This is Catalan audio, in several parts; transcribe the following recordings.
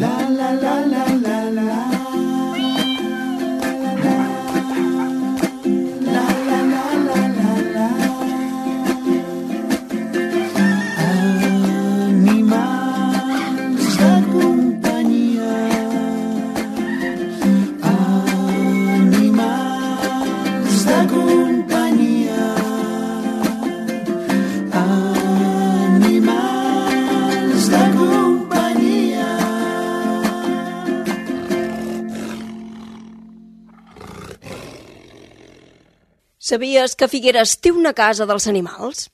la la la la la la. Sabies que Figueres té una casa dels animals?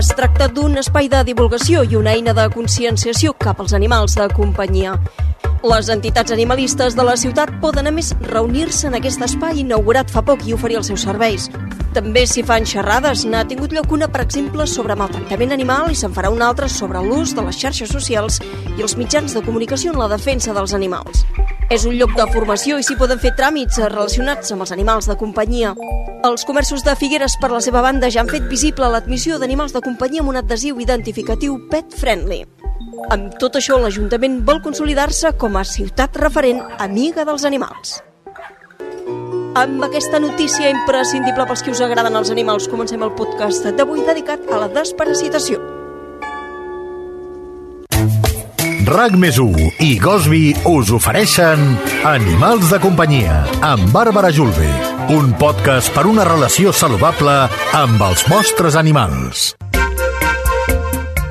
Es tracta d'un espai de divulgació i una eina de conscienciació cap als animals de companyia. Les entitats animalistes de la ciutat poden, a més, reunir-se en aquest espai inaugurat fa poc i oferir els seus serveis. També s'hi fan xerrades. N'ha tingut lloc una, per exemple, sobre maltractament animal i se'n farà una altra sobre l'ús de les xarxes socials i els mitjans de comunicació en la defensa dels animals. És un lloc de formació i s'hi poden fer tràmits relacionats amb els animals de companyia. Els comerços de Figueres, per la seva banda, ja han fet visible l'admissió d'animals de companyia amb un adhesiu identificatiu Pet Friendly. Amb tot això, l'Ajuntament vol consolidar-se com a ciutat referent amiga dels animals. Amb aquesta notícia imprescindible pels que us agraden els animals, comencem el podcast d'avui dedicat a la desparasitació. RAC més i Gosby us ofereixen Animals de companyia amb Bàrbara Julve, un podcast per una relació saludable amb els vostres animals.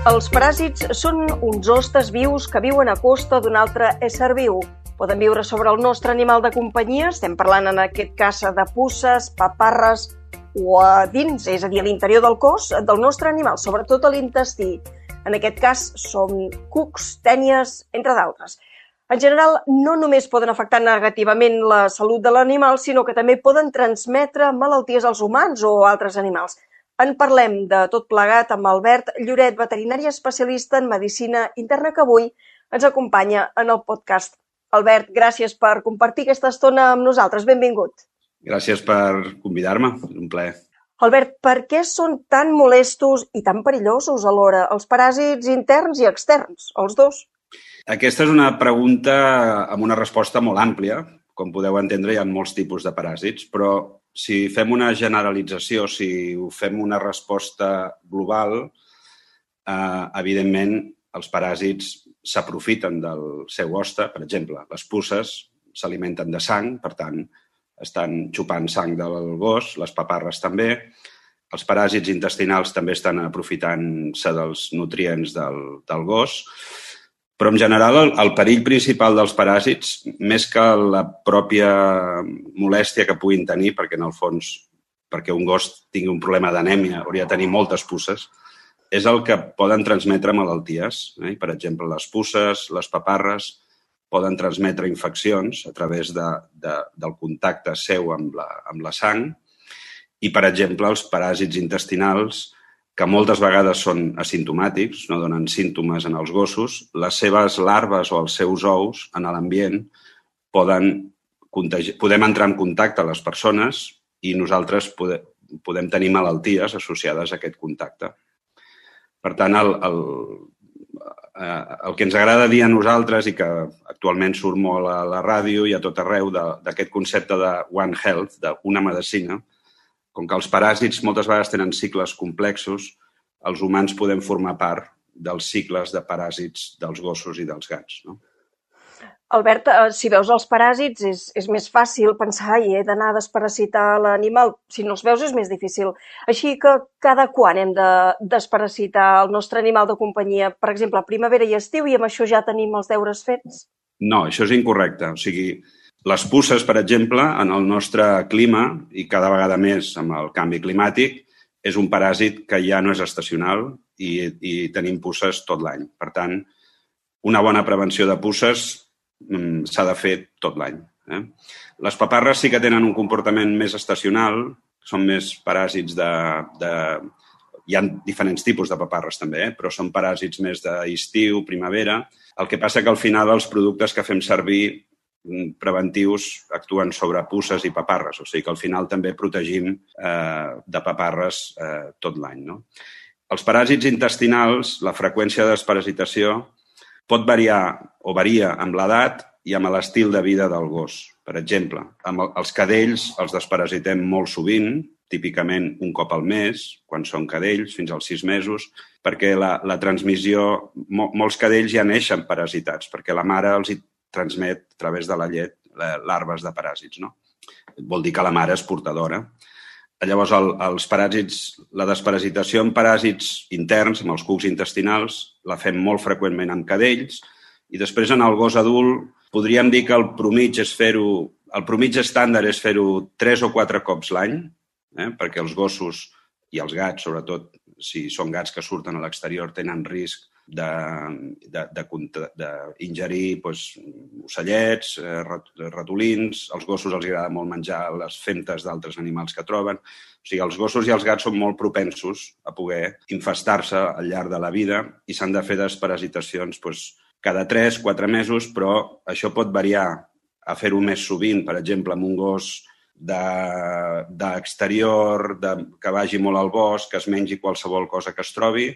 Els paràsits són uns hostes vius que viuen a costa d'un altre ésser viu. Poden viure sobre el nostre animal de companyia, estem parlant en aquest cas de pusses, paparres o a dins, és a dir, a l'interior del cos del nostre animal, sobretot a l'intestí. En aquest cas són cucs, tènies, entre d'altres. En general, no només poden afectar negativament la salut de l'animal, sinó que també poden transmetre malalties als humans o altres animals. En parlem de tot plegat amb Albert Lloret, veterinari especialista en medicina interna, que avui ens acompanya en el podcast. Albert, gràcies per compartir aquesta estona amb nosaltres. Benvingut. Gràcies per convidar-me, és un plaer. Albert, per què són tan molestos i tan perillosos alhora els paràsits interns i externs, els dos? Aquesta és una pregunta amb una resposta molt àmplia. Com podeu entendre, hi ha molts tipus de paràsits, però si fem una generalització, si ho fem una resposta global, eh, evidentment els paràsits s'aprofiten del seu hoste. Per exemple, les puces s'alimenten de sang, per tant, estan xupant sang del gos, les paparres també. Els paràsits intestinals també estan aprofitant-se dels nutrients del, del gos. Però, en general, el, el perill principal dels paràsits, més que la pròpia molèstia que puguin tenir, perquè, en el fons, perquè un gos tingui un problema d'anèmia, hauria de tenir moltes puces, és el que poden transmetre malalties. Eh? Per exemple, les puces, les paparres, poden transmetre infeccions a través de, de, del contacte seu amb la, amb la sang i, per exemple, els paràsits intestinals, que moltes vegades són asimptomàtics, no donen símptomes en els gossos, les seves larves o els seus ous en l'ambient poden contagi... podem entrar en contacte a les persones i nosaltres pode... podem tenir malalties associades a aquest contacte. Per tant, el, el, eh, el que ens agrada dir a nosaltres i que actualment surt molt a la ràdio i a tot arreu d'aquest concepte de One Health, d'una medicina, com que els paràsits moltes vegades tenen cicles complexos, els humans podem formar part dels cicles de paràsits dels gossos i dels gats. No? Albert, eh, si veus els paràsits és, és més fàcil pensar i he d'anar a desparasitar l'animal. Si no els veus és més difícil. Així que cada quan hem de desparasitar el nostre animal de companyia? Per exemple, primavera i estiu i amb això ja tenim els deures fets? No, això és incorrecte. O sigui, les pusses, per exemple, en el nostre clima i cada vegada més amb el canvi climàtic, és un paràsit que ja no és estacional i, i tenim pusses tot l'any. Per tant, una bona prevenció de pusses mm, s'ha de fer tot l'any. Eh? Les paparres sí que tenen un comportament més estacional, són més paràsits de... de hi ha diferents tipus de paparres també, eh? però són paràsits més d'estiu, primavera. El que passa que al final els productes que fem servir mm, preventius actuen sobre pusses i paparres, o sigui que al final també protegim eh, de paparres eh, tot l'any. No? Els paràsits intestinals, la freqüència de desparasitació pot variar o varia amb l'edat i amb l'estil de vida del gos. Per exemple, amb els cadells els desparasitem molt sovint, típicament un cop al mes, quan són cadells, fins als sis mesos, perquè la, la transmissió... Mo, molts cadells ja neixen parasitats, perquè la mare els hi transmet a través de la llet larves de paràsits. No? Vol dir que la mare és portadora. Llavors, el, els paràsits, la desparasitació amb paràsits interns, amb els cucs intestinals, la fem molt freqüentment amb cadells i després en el gos adult podríem dir que el promig és fer-ho el promig estàndard és fer-ho tres o quatre cops l'any, eh? perquè els gossos i els gats, sobretot si són gats que surten a l'exterior, tenen risc d'ingerir doncs, ocellets, eh, ratolins, als gossos els agrada molt menjar les femtes d'altres animals que troben. O sigui, els gossos i els gats són molt propensos a poder infestar-se al llarg de la vida i s'han de fer desparasitacions doncs, cada 3-4 mesos, però això pot variar a fer-ho més sovint, per exemple, amb un gos d'exterior, de, de, que vagi molt al bosc, que es mengi qualsevol cosa que es trobi,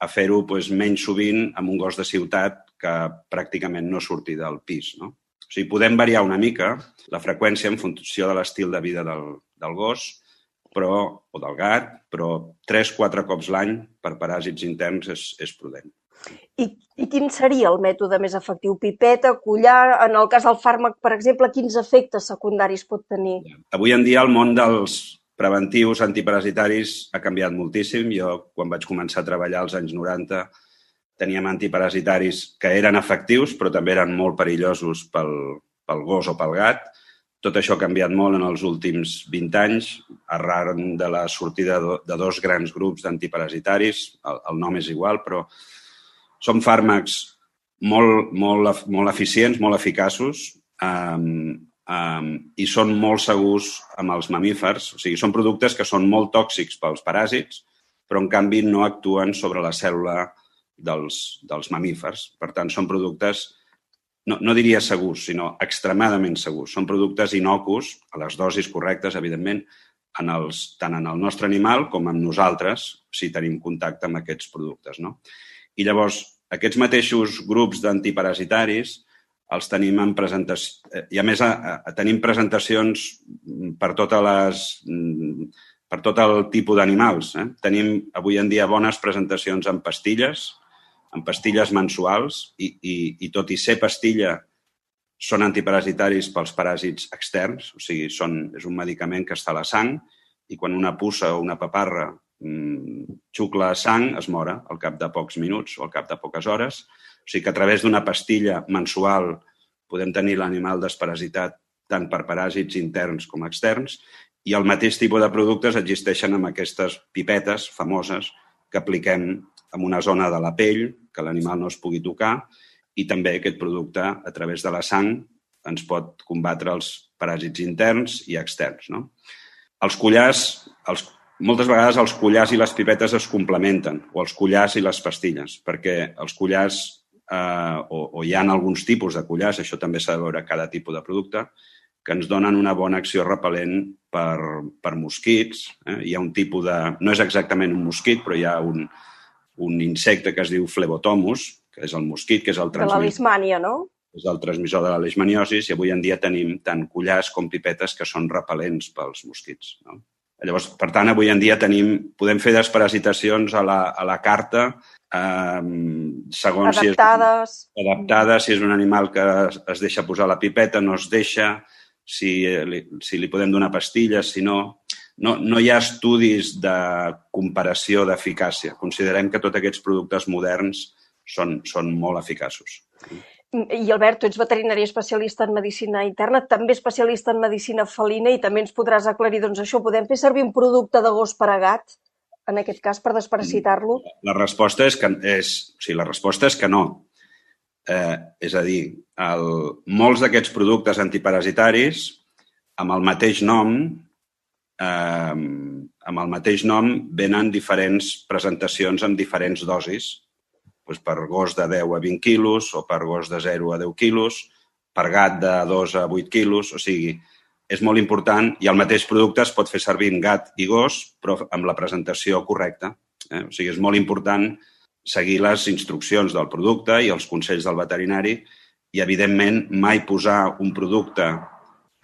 a fer-ho doncs, menys sovint amb un gos de ciutat que pràcticament no surti del pis. No? O sigui, podem variar una mica la freqüència en funció de l'estil de vida del, del gos però, o del gat, però 3-4 cops l'any per paràsits interns és, és prudent. I, I quin seria el mètode més efectiu? Pipeta, collar? En el cas del fàrmac, per exemple, quins efectes secundaris pot tenir? Avui en dia el món dels preventius antiparasitaris ha canviat moltíssim. Jo, quan vaig començar a treballar als anys 90, teníem antiparasitaris que eren efectius, però també eren molt perillosos pel, pel gos o pel gat. Tot això ha canviat molt en els últims 20 anys, arran de la sortida de dos grans grups d'antiparasitaris. El, el nom és igual, però són fàrmacs molt, molt, molt eficients, molt eficaços, um, um, i són molt segurs amb els mamífers. O sigui, són productes que són molt tòxics pels paràsits, però en canvi no actuen sobre la cèl·lula dels, dels mamífers. Per tant, són productes, no, no diria segurs, sinó extremadament segurs. Són productes inocus, a les dosis correctes, evidentment, en els, tant en el nostre animal com en nosaltres, si tenim contacte amb aquests productes. No? I llavors, aquests mateixos grups d'antiparasitaris els tenim en presentació... Eh, I a més, a, a, tenim presentacions per totes les per tot el tipus d'animals. Eh? Tenim avui en dia bones presentacions en pastilles, en pastilles mensuals, i, i, i tot i ser pastilla, són antiparasitaris pels paràsits externs, o sigui, són, és un medicament que està a la sang i quan una puça o una paparra mmm, xucla sang, es mora al cap de pocs minuts o al cap de poques hores. O sigui que a través d'una pastilla mensual podem tenir l'animal desparasitat tant per paràsits interns com externs i el mateix tipus de productes existeixen amb aquestes pipetes famoses que apliquem en una zona de la pell que l'animal no es pugui tocar i també aquest producte a través de la sang ens pot combatre els paràsits interns i externs. No? Els collars, els, moltes vegades els collars i les pipetes es complementen, o els collars i les pastilles, perquè els collars eh, o, o hi ha alguns tipus de collars, això també s'ha de veure cada tipus de producte, que ens donen una bona acció repel·lent per, per mosquits. Eh? Hi ha un tipus de... No és exactament un mosquit, però hi ha un, un insecte que es diu flebotomus, que és el mosquit, que és el transmissor... De la lismània, no? És el transmissor de la leishmaniosis i avui en dia tenim tant collars com pipetes que són repel·lents pels mosquits. No? Llavors, per tant, avui en dia tenim, podem fer desparasitacions a la, a la carta Um, segons adaptades. si és, adaptades, si és un animal que es, es deixa posar la pipeta, no es deixa, si li, si li podem donar pastilles, si no... No, no hi ha estudis de comparació d'eficàcia. Considerem que tots aquests productes moderns són, són molt eficaços. I Albert, tu ets veterinari especialista en medicina interna, també especialista en medicina felina i també ens podràs aclarir, doncs això, podem fer servir un producte de gos per a gat? En aquest cas, per desparasitar-lo? La resposta és que, és, o sigui, la resposta és que no. Eh, és a dir, el, molts d'aquests productes antiparasitaris, amb el mateix nom, eh, amb el mateix nom, venen diferents presentacions amb diferents dosis, doncs per gos de 10 a 20 quilos o per gos de 0 a 10 quilos, per gat de 2 a 8 quilos, o sigui, és molt important i el mateix producte es pot fer servir en gat i gos, però amb la presentació correcta. Eh? O sigui, és molt important seguir les instruccions del producte i els consells del veterinari i, evidentment, mai posar un producte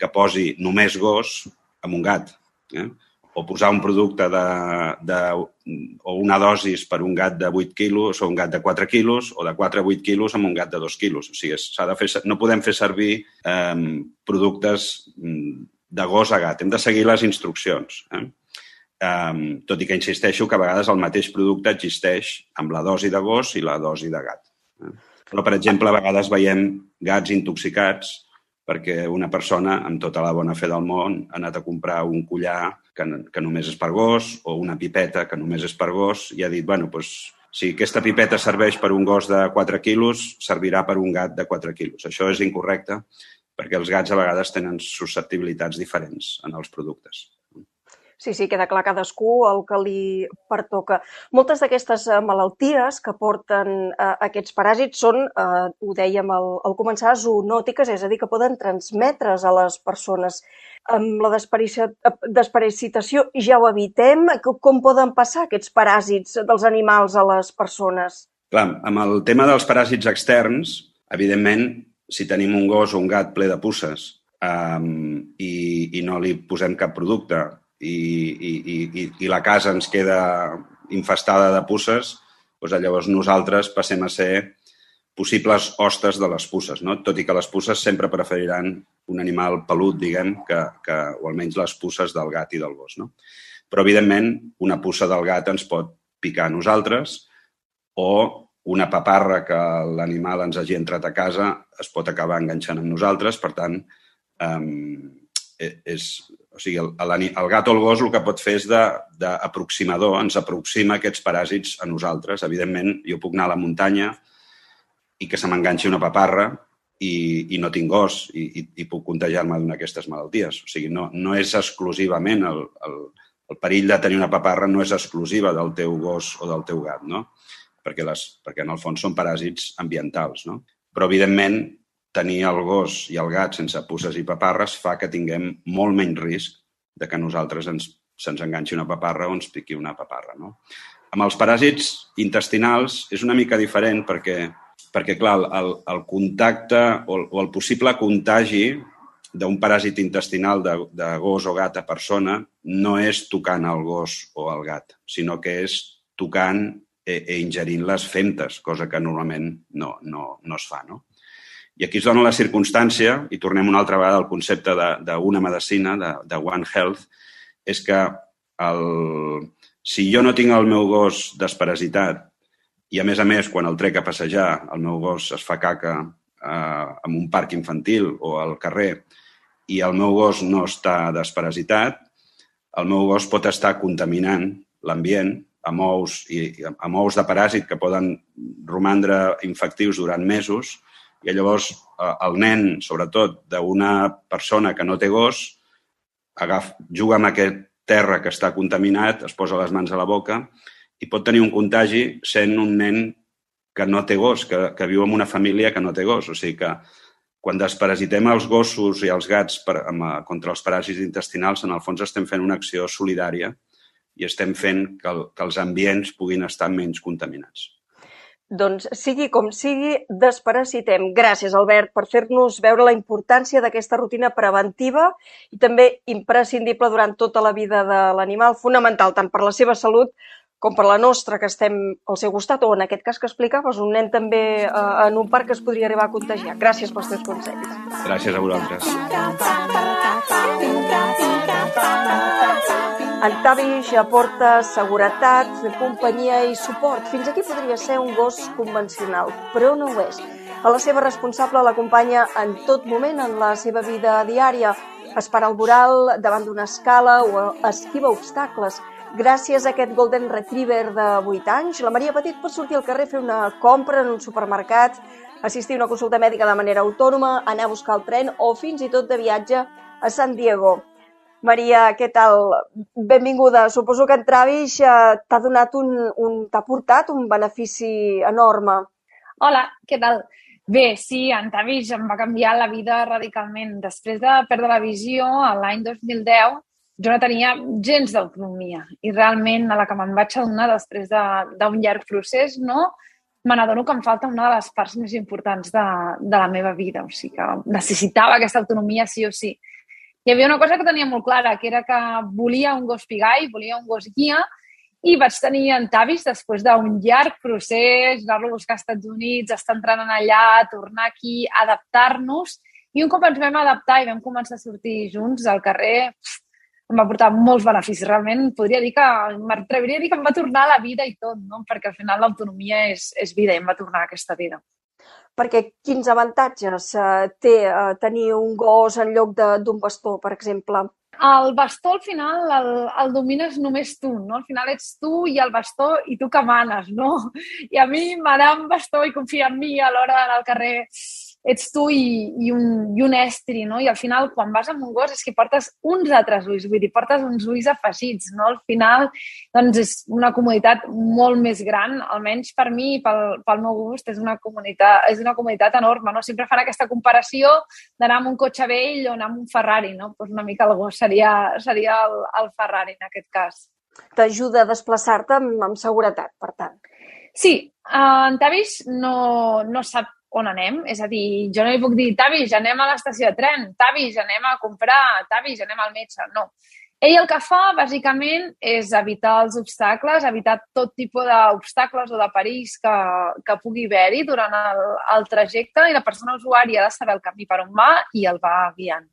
que posi només gos amb un gat. Eh? O posar un producte de, de, o una dosis per un gat de 8 quilos o un gat de 4 quilos o de 4 a 8 quilos amb un gat de 2 quilos. O sigui, de fer, no podem fer servir eh, productes mm, de gos a gat. Hem de seguir les instruccions. Eh? Um, tot i que insisteixo que a vegades el mateix producte existeix amb la dosi de gos i la dosi de gat. Eh? Però, per exemple, a vegades veiem gats intoxicats perquè una persona, amb tota la bona fe del món, ha anat a comprar un collar que, que només és per gos o una pipeta que només és per gos i ha dit, bueno, doncs, si aquesta pipeta serveix per un gos de 4 quilos, servirà per un gat de 4 quilos. Això és incorrecte perquè els gats a vegades tenen susceptibilitats diferents en els productes. Sí, sí, queda clar cadascú el que li pertoca. Moltes d'aquestes eh, malalties que porten eh, aquests paràsits són, eh, ho dèiem al, al començar, zoonòtiques, és a dir, que poden transmetre's a les persones. Amb la desparasitació ja ho evitem. Com poden passar aquests paràsits dels animals a les persones? Clar, amb el tema dels paràsits externs, evidentment, si tenim un gos o un gat ple de puces um, i, i no li posem cap producte i, i, i, i la casa ens queda infestada de puces, doncs llavors nosaltres passem a ser possibles hostes de les puces, no? tot i que les puces sempre preferiran un animal pelut, diguem, que, que, o almenys les puces del gat i del gos. No? Però, evidentment, una puça del gat ens pot picar a nosaltres o una paparra que l'animal ens hagi entrat a casa es pot acabar enganxant amb nosaltres. Per tant, eh, és, o sigui, el, el, el gat o el gos el que pot fer és d'aproximador, ens aproxima aquests paràsits a nosaltres. Evidentment, jo puc anar a la muntanya i que se m'enganxi una paparra i, i no tinc gos i, i, i puc contagiar-me d'una d'aquestes malalties. O sigui, no, no és exclusivament el, el, el perill de tenir una paparra no és exclusiva del teu gos o del teu gat, no? Perquè, les, perquè en el fons són paràsits ambientals, no? Però, evidentment, tenir el gos i el gat sense pusses i paparres fa que tinguem molt menys risc de que nosaltres ens, se'ns enganxi una paparra o ens piqui una paparra. No? Amb els paràsits intestinals és una mica diferent perquè, perquè clar, el, el contacte o el, o el possible contagi d'un paràsit intestinal de, de gos o gat a persona no és tocant el gos o el gat, sinó que és tocant e, e ingerint les femtes, cosa que normalment no, no, no es fa. No? I aquí es dona la circumstància, i tornem una altra vegada al concepte d'una medicina, de, de One Health, és que el, si jo no tinc el meu gos desparasitat i, a més a més, quan el trec a passejar, el meu gos es fa caca eh, en un parc infantil o al carrer i el meu gos no està desparasitat, el meu gos pot estar contaminant l'ambient amb i, amb ous de paràsit que poden romandre infectius durant mesos i llavors eh, el nen, sobretot d'una persona que no té gos, agaf, juga amb aquest terra que està contaminat, es posa les mans a la boca i pot tenir un contagi sent un nen que no té gos, que, que viu en una família que no té gos. O sigui que quan desparasitem els gossos i els gats per, amb, eh, contra els paràsits intestinals, en el fons estem fent una acció solidària i estem fent que, el, que els ambients puguin estar menys contaminats. Doncs sigui com sigui, desparasitem. Gràcies, Albert, per fer-nos veure la importància d'aquesta rutina preventiva i també imprescindible durant tota la vida de l'animal, fonamental tant per la seva salut com per la nostra, que estem al seu costat, o en aquest cas que explicaves, un nen també eh, en un parc que es podria arribar a contagiar. Gràcies pels teus consells. Gràcies a vosaltres. En Tavish aporta seguretat, companyia i suport. Fins aquí podria ser un gos convencional, però no ho és. A la seva responsable l'acompanya en tot moment en la seva vida diària. Espera el voral davant d'una escala o esquiva obstacles. Gràcies a aquest Golden Retriever de 8 anys, la Maria Petit pot sortir al carrer a fer una compra en un supermercat, assistir a una consulta mèdica de manera autònoma, anar a buscar el tren o fins i tot de viatge a San Diego. Maria, què tal? Benvinguda. Suposo que en Travis eh, t'ha donat un, un t'ha portat un benefici enorme. Hola, què tal? Bé, sí, en Travis em va canviar la vida radicalment. Després de perdre la visió, l'any 2010, jo no tenia gens d'autonomia i realment a la que me'n vaig adonar després d'un de, llarg procés, no? me n'adono que em falta una de les parts més importants de, de la meva vida. O sigui que necessitava aquesta autonomia sí o sí. Hi havia una cosa que tenia molt clara, que era que volia un gos pigai, volia un gos guia, i vaig tenir en Tavis després d'un llarg procés, anar-lo a buscar als Estats Units, estar entrant allà, tornar aquí, adaptar-nos. I un cop ens vam adaptar i vam començar a sortir junts al carrer, em va portar molts beneficis. Realment podria dir que, m'atreviria a dir que em va tornar a la vida i tot, no? perquè al final l'autonomia és, és vida i em va tornar aquesta vida. Perquè quins avantatges eh, té eh, tenir un gos en lloc d'un bastó, per exemple? El bastó, al final, el, el domines només tu, no? Al final ets tu i el bastó i tu que manes, no? I a mi m'agrada un bastó i confia en mi a l'hora d'anar al carrer ets tu i, i, un, i un estri, no? I al final, quan vas amb un gos, és que portes uns altres ulls, vull dir, portes uns ulls afegits, no? Al final, doncs, és una comoditat molt més gran, almenys per mi i pel, pel meu gust, és una, comunitat, és una comoditat enorme, no? Sempre fan aquesta comparació d'anar amb un cotxe vell o anar amb un Ferrari, no? Pues una mica el gos seria, seria el, el Ferrari, en aquest cas. T'ajuda a desplaçar-te amb, amb seguretat, per tant. Sí, en Tavis no, no sap on anem. És a dir, jo no li puc dir, Tavis, anem a l'estació de tren, Tavis, anem a comprar, Tavis, anem al metge. No. Ell el que fa, bàsicament, és evitar els obstacles, evitar tot tipus d'obstacles o de perills que, que pugui haver-hi durant el, el trajecte i la persona usuària ha de saber el camí per on va i el va guiant.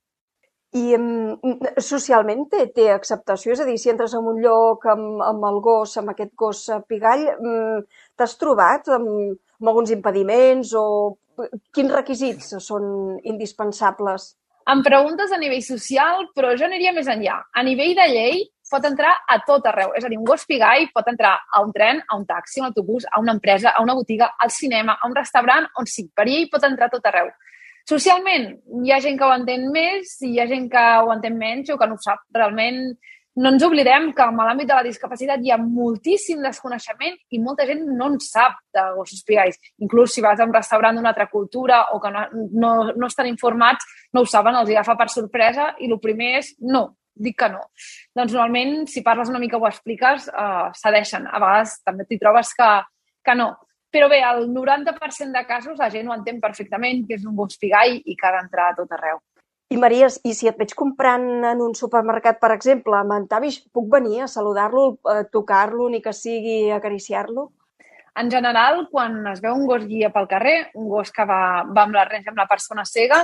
I um, socialment té, té acceptació? És a dir, si entres en un lloc amb, amb el gos, amb aquest gos pigall, um, t'has trobat amb, amb alguns impediments o quins requisits són indispensables? Em preguntes a nivell social, però jo aniria més enllà. A nivell de llei, pot entrar a tot arreu. És a dir, un gos pigai pot entrar a un tren, a un taxi, a un autobús, a una empresa, a una botiga, al cinema, a un restaurant, on sí, per ell pot entrar a tot arreu. Socialment, hi ha gent que ho entén més i hi ha gent que ho entén menys o que no ho sap. Realment, no ens oblidem que en l'àmbit de la discapacitat hi ha moltíssim desconeixement i molta gent no en sap de gossos pigais. Inclús si vas a un restaurant d'una altra cultura o que no, no, no estan informats, no ho saben, els agafa per sorpresa i el primer és no, dic que no. Doncs normalment, si parles una mica o ho expliques, eh, cedeixen. A vegades també t'hi trobes que, que no. Però bé, el 90% de casos la gent ho entén perfectament, que és un gos pigai i que ha d'entrar a tot arreu. I Maria, i si et veig comprant en un supermercat, per exemple, amb en Tavis, puc venir a saludar-lo, a tocar-lo, ni que sigui acariciar-lo? En general, quan es veu un gos guia pel carrer, un gos que va, va amb la renja amb la persona cega,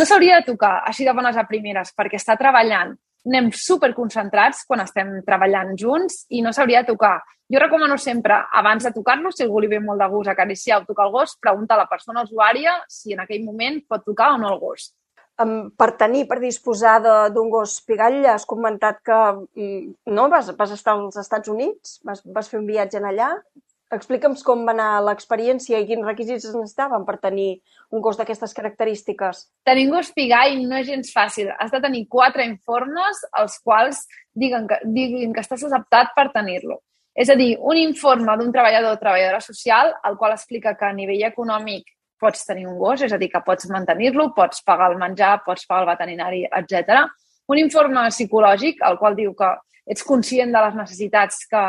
no s'hauria de tocar així de bones a primeres, perquè està treballant. Anem superconcentrats quan estem treballant junts i no s'hauria de tocar. Jo recomano sempre, abans de tocar-lo, si algú li ve molt de gust acariciar o tocar el gos, pregunta a la persona usuària si en aquell moment pot tocar o no el gos per tenir, per disposar d'un gos pigall, has comentat que mm, no, vas, vas estar als Estats Units, vas, vas fer un viatge en allà. Explica'm com va anar l'experiència i quins requisits es necessitaven per tenir un gos d'aquestes característiques. Tenir un gos pigall no és gens fàcil. Has de tenir quatre informes els quals diguen que, diguin que estàs adaptat per tenir-lo. És a dir, un informe d'un treballador o treballadora social, el qual explica que a nivell econòmic pots tenir un gos, és a dir, que pots mantenir-lo, pots pagar el menjar, pots pagar el veterinari, etc. Un informe psicològic, el qual diu que ets conscient de les necessitats que,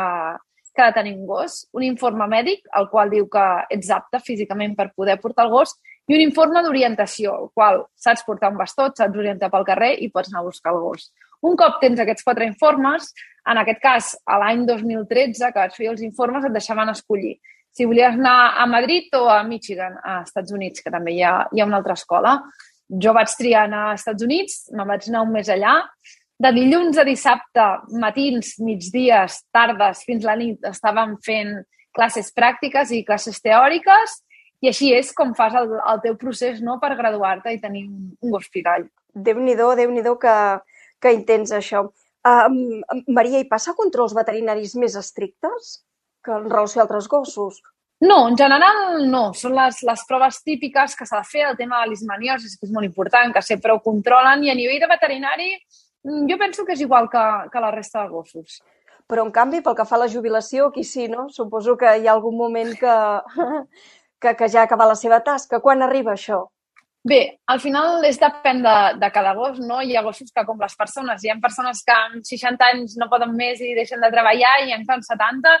que ha de tenir un gos, un informe mèdic, el qual diu que ets apte físicament per poder portar el gos, i un informe d'orientació, el qual saps portar un bastó, saps orientar pel carrer i pots anar a buscar el gos. Un cop tens aquests quatre informes, en aquest cas, a l'any 2013, que vaig fer els informes, et deixaven escollir si volies anar a Madrid o a Michigan, a Estats Units, que també hi ha, hi ha una altra escola. Jo vaig triar anar als Estats Units, me'n vaig anar un mes allà. De dilluns a dissabte, matins, migdies, tardes, fins la nit, estàvem fent classes pràctiques i classes teòriques i així és com fas el, el teu procés no, per graduar-te i tenir un, un gos. Déu-n'hi-do, déu nhi déu que, que intens això. Um, Maria, hi passa controls veterinaris més estrictes? Que en relació a altres gossos? No, en general no. Són les, les proves típiques que s'ha de fer. El tema de l'ismaniosi que és molt important, que sempre ho controlen. I a nivell de veterinari, mm, jo penso que és igual que, que la resta de gossos. Però, en canvi, pel que fa a la jubilació, aquí sí, no? Suposo que hi ha algun moment que, que, que ja ha acabat la seva tasca. Quan arriba això? Bé, al final és depèn de, de cada gos, no? Hi ha gossos que, com les persones, hi ha persones que amb 60 anys no poden més i deixen de treballar i en fan 70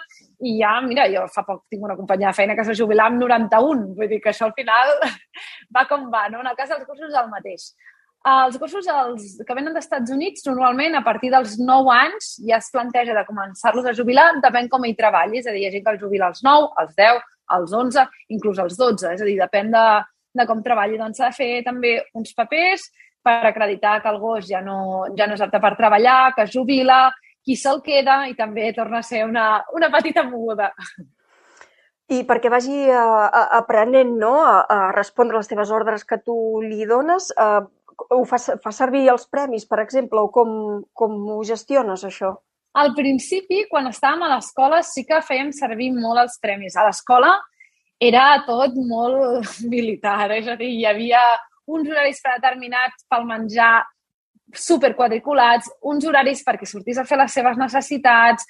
i ja, mira, jo fa poc tinc una companya de feina que s'ha jubilat amb 91, vull dir que això al final va com va, no? En el cas dels gossos és el mateix. Els gossos els que venen dels Estats Units, normalment a partir dels 9 anys ja es planteja de començar-los a jubilar, depèn com hi treballi, és a dir, hi ha gent que els jubila als 9, als 10, als 11, inclús als 12, és a dir, depèn de, de com treballi. Doncs s'ha de fer també uns papers per acreditar que el gos ja no, ja no és apte per treballar, que es jubila, qui se'l queda i també torna a ser una, una petita moguda. I perquè vagi uh, aprenent no? a, a respondre les teves ordres que tu li dones, uh, ho fa, fa servir els premis, per exemple, o com, com ho gestiones, això? Al principi, quan estàvem a l'escola, sí que fèiem servir molt els premis. A l'escola era tot molt militar, és a dir, hi havia uns horaris predeterminats pel menjar superquadriculats, uns horaris perquè sortís a fer les seves necessitats,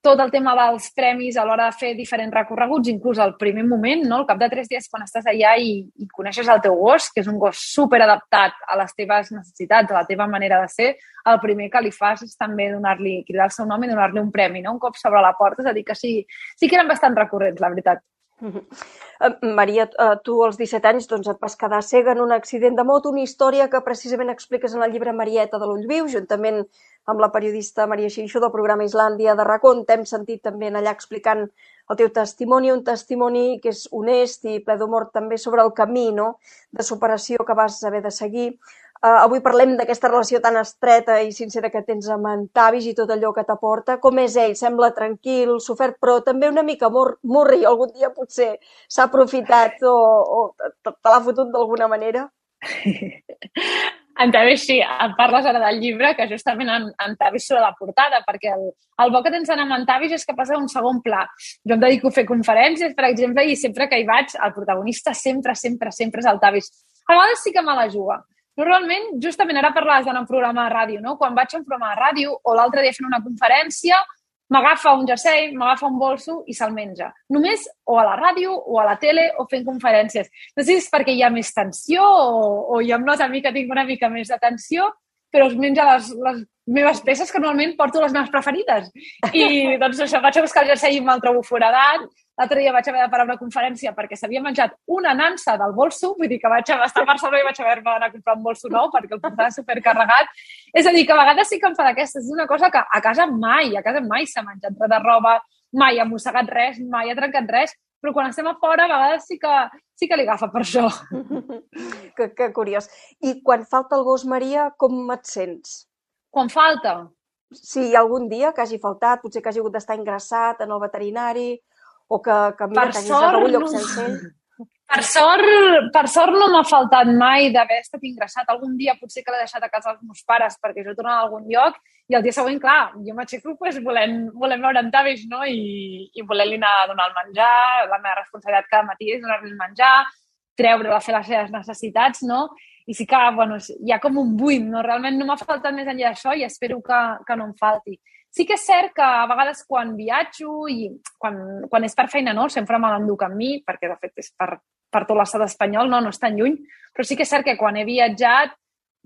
tot el tema dels premis a l'hora de fer diferents recorreguts, inclús al primer moment, no? al cap de tres dies quan estàs allà i, i coneixes el teu gos, que és un gos super adaptat a les teves necessitats, a la teva manera de ser, el primer que li fas és també donar-li, cridar el seu nom i donar-li un premi, no? un cop sobre la porta, és a dir, que sí, sí que eren bastant recurrents, la veritat. Maria, uh, tu als 17 anys doncs, et vas quedar cega en un accident de moto, una història que precisament expliques en el llibre Marieta de l'Ull Viu, juntament amb la periodista Maria Xinxó del programa Islàndia de Racón. T'hem sentit també allà explicant el teu testimoni, un testimoni que és honest i ple d'humor també sobre el camí no? de superació que vas haver de seguir. Uh, avui parlem d'aquesta relació tan estreta i sincera que tens amb en Tavis i tot allò que t'aporta. Com és ell? Sembla tranquil, sofert, però també una mica mur murri. Algun dia potser s'ha aprofitat o, o te, l'ha fotut d'alguna manera? En Tavis, sí, em parles ara del llibre, que justament en, en Tavis surt a la portada, perquè el, el bo que tens anar amb en Tavis és que passa un segon pla. Jo em dedico a fer conferències, per exemple, i sempre que hi vaig, el protagonista sempre, sempre, sempre és el Tavis. A vegades sí que me la juga, Normalment, justament ara parlaves d'anar a un programa de ràdio, no? Quan vaig a un programa de ràdio o l'altre dia fent una conferència, m'agafa un jersei, m'agafa un bolso i se'l menja. Només o a la ràdio o a la tele o fent conferències. No sé si és perquè hi ha més tensió o, o jo em nota a mi que tinc una mica més de tensió, però es menja les, les meves peces que normalment porto les meves preferides. I doncs això, vaig a buscar el jersei i me'l trobo foradat, L'altre dia vaig haver de parar una conferència perquè s'havia menjat una nansa del bolso, vull dir que vaig estar a Barcelona i vaig haver d'anar a comprar un bolso nou perquè el portava supercarregat. És a dir, que a vegades sí que em fa d'aquestes. És una cosa que a casa mai, a casa mai s'ha menjat res de roba, mai ha mossegat res, mai ha trencat res, però quan estem a fora a vegades sí que, sí que li agafa per això. que, que curiós. I quan falta el gos, Maria, com et sents? Quan falta? Si hi ha algun dia que hagi faltat, potser que hagi hagut d'estar ingressat en el veterinari, o que, mira, per que sort, un lloc no. sense ell? Per sort, per sort no m'ha faltat mai d'haver estat ingressat. Algun dia potser que l'he deixat a casa dels meus pares perquè jo tornava a algun lloc i el dia següent, clar, jo m'aixeco pues, volent, volent veure en Tavis no? i, i volent-li anar a donar el menjar. La meva responsabilitat cada matí és donar-li el menjar, treure-la a fer les seves necessitats, no? I sí que, bueno, hi ha com un buit, no? Realment no m'ha faltat més enllà d'això i espero que, que no em falti. Sí que és cert que a vegades quan viatjo i quan, quan és per feina no, sempre me l'enduc amb mi, perquè de fet és per, per tot l'estat espanyol, no, no és tan lluny, però sí que és cert que quan he viatjat,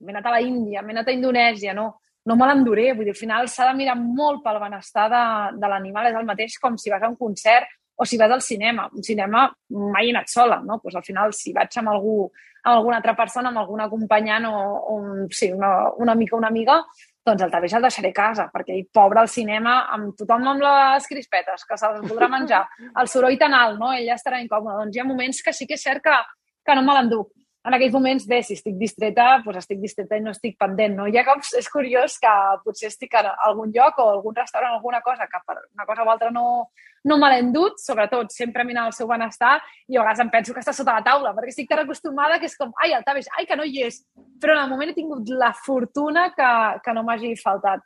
m'he anat a la Índia, m'he anat a Indonèsia, no, no me l'enduré, vull dir, al final s'ha de mirar molt pel benestar de, de l'animal, és el mateix com si vas a un concert o si vas al cinema. Un cinema mai he anat sola, no? Pues al final, si vaig amb algú, amb alguna altra persona, amb algun acompanyant o, o sí, una, una mica una amiga, doncs el Taveix el deixaré a casa, perquè ell, pobre, al cinema, amb tothom amb les crispetes, que se'ls podrà menjar, el soroll tan alt, no? Ell estarà incòmode. Doncs hi ha moments que sí que és cert que, que no me l'enduc en aquells moments, bé, si estic distreta, doncs estic distreta i no estic pendent, no? Hi ha cops, és curiós que potser estic a algun lloc o algun restaurant, alguna cosa, que per una cosa o altra no, no me l'he endut, sobretot sempre mirant el seu benestar, i a vegades em penso que està sota la taula, perquè estic tan acostumada que és com, ai, el Tavis, ai, que no hi és. Però en el moment he tingut la fortuna que, que no m'hagi faltat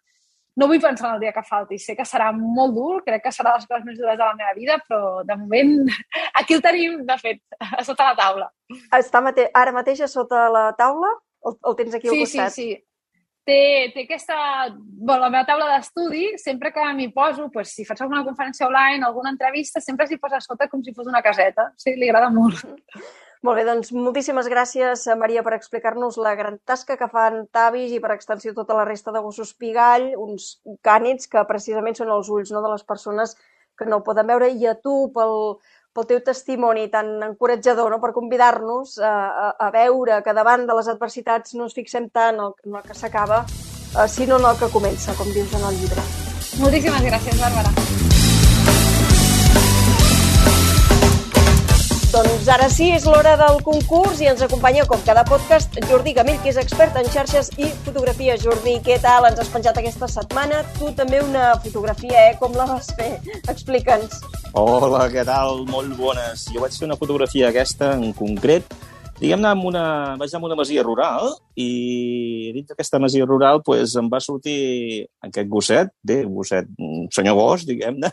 no vull pensar en el dia que falti. Sé que serà molt dur, crec que serà de les coses més dures de la meva vida, però de moment aquí el tenim, de fet, a sota la taula. Està mate ara mateix a sota la taula? El, el tens aquí al sí, costat? Sí, sí, té, té aquesta... Bueno, la meva taula d'estudi, sempre que m'hi poso, pues, si faig alguna conferència online, alguna entrevista, sempre s'hi posa a sota com si fos una caseta. Sí, li agrada molt. Molt bé, doncs moltíssimes gràcies, eh, Maria, per explicar-nos la gran tasca que fan Tavis i per extensió tota la resta de gossos pigall, uns cànids que precisament són els ulls no, de les persones que no el poden veure, i a tu pel, pel teu testimoni tan encoratjador, no? per convidar-nos a, a, a veure que davant de les adversitats no ens fixem tant en el, en el que s'acaba, eh, sinó en el que comença, com dius en el llibre. Moltíssimes gràcies, Bàrbara. Doncs ara sí, és l'hora del concurs i ens acompanya, com cada podcast, Jordi Gamill, que és expert en xarxes i fotografia. Jordi, què tal? Ens has penjat aquesta setmana. Tu també una fotografia, eh? Com la vas fer? Explica'ns. Hola, què tal? Molt bones. Jo vaig fer una fotografia aquesta en concret diguem-ne, una, vaig anar a una masia rural i dins d'aquesta masia rural pues, em va sortir aquest gosset, bé, gosset, un senyor gos, diguem-ne,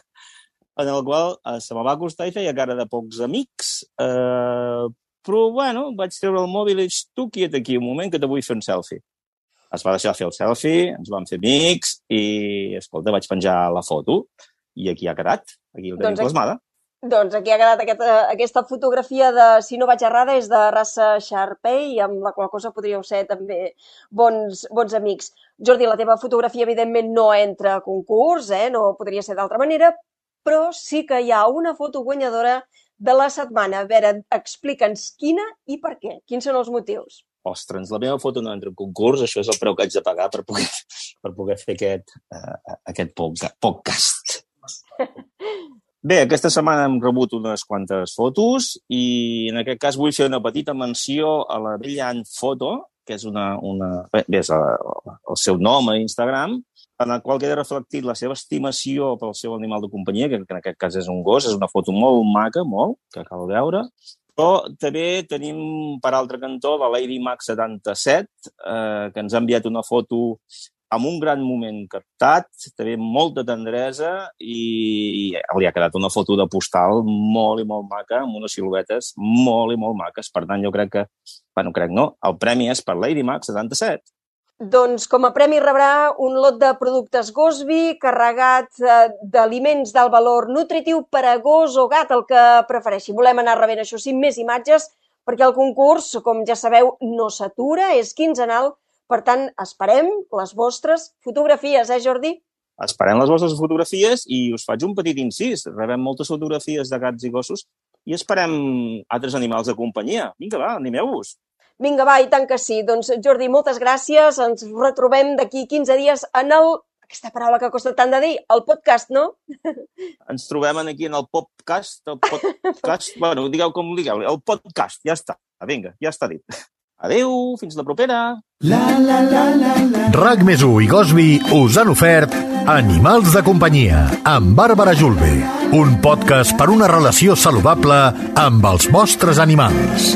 en el qual eh, se me va acostar i feia cara de pocs amics, eh, però, bueno, vaig treure el mòbil i tu quiet aquí un moment que te vull fer un selfie. Es va deixar fer el selfie, ens vam fer amics i, escolta, vaig penjar la foto i aquí ha quedat, aquí el tenim doncs plasmada. Doncs aquí ha quedat aquesta, aquesta fotografia de, si no vaig errada, és de raça Sharpei, amb la qual cosa podríeu ser també bons, bons amics. Jordi, la teva fotografia, evidentment, no entra a concurs, eh? no podria ser d'altra manera, però sí que hi ha una foto guanyadora de la setmana. A veure, explica'ns quina i per què. Quins són els motius? Ostres, la meva foto no entra en concurs, això és el preu que haig de pagar per poder, per poder fer aquest, uh, aquest podcast. Bé, aquesta setmana hem rebut unes quantes fotos i en aquest cas vull fer una petita menció a la Brillant Foto, que és una, una bé, és el, el seu nom a Instagram, en el qual queda reflectit la seva estimació pel seu animal de companyia, que en aquest cas és un gos, és una foto molt maca, molt, que cal veure, però també tenim, per altre cantó, la Lady Max 77, eh, que ens ha enviat una foto amb un gran moment captat, també molta tendresa i, i li ha quedat una foto de postal molt i molt maca, amb unes siluetes molt i molt maques. Per tant, jo crec que, bueno, crec no, el premi és per Lady Max 77. Doncs com a premi rebrà un lot de productes Gosby carregat eh, d'aliments d'alt valor nutritiu per a gos o gat, el que prefereixi. Volem anar rebent, això sí, més imatges, perquè el concurs, com ja sabeu, no s'atura, és quinzenal, per tant, esperem les vostres fotografies, eh, Jordi? Esperem les vostres fotografies i us faig un petit incís. Rebem moltes fotografies de gats i gossos i esperem altres animals de companyia. Vinga, va, animeu-vos. Vinga, va, i tant que sí. Doncs, Jordi, moltes gràcies. Ens retrobem d'aquí 15 dies en el... Aquesta paraula que costa tant de dir, el podcast, no? Ens trobem aquí en el podcast, el podcast, bueno, digueu com digueu, el podcast, ja està. Vinga, ja està dit. Adeu, fins la propera. La, la, la, la, la. RAC més i Gosby us han ofert Animals de companyia amb Bàrbara Julve, un podcast per una relació saludable amb els vostres animals.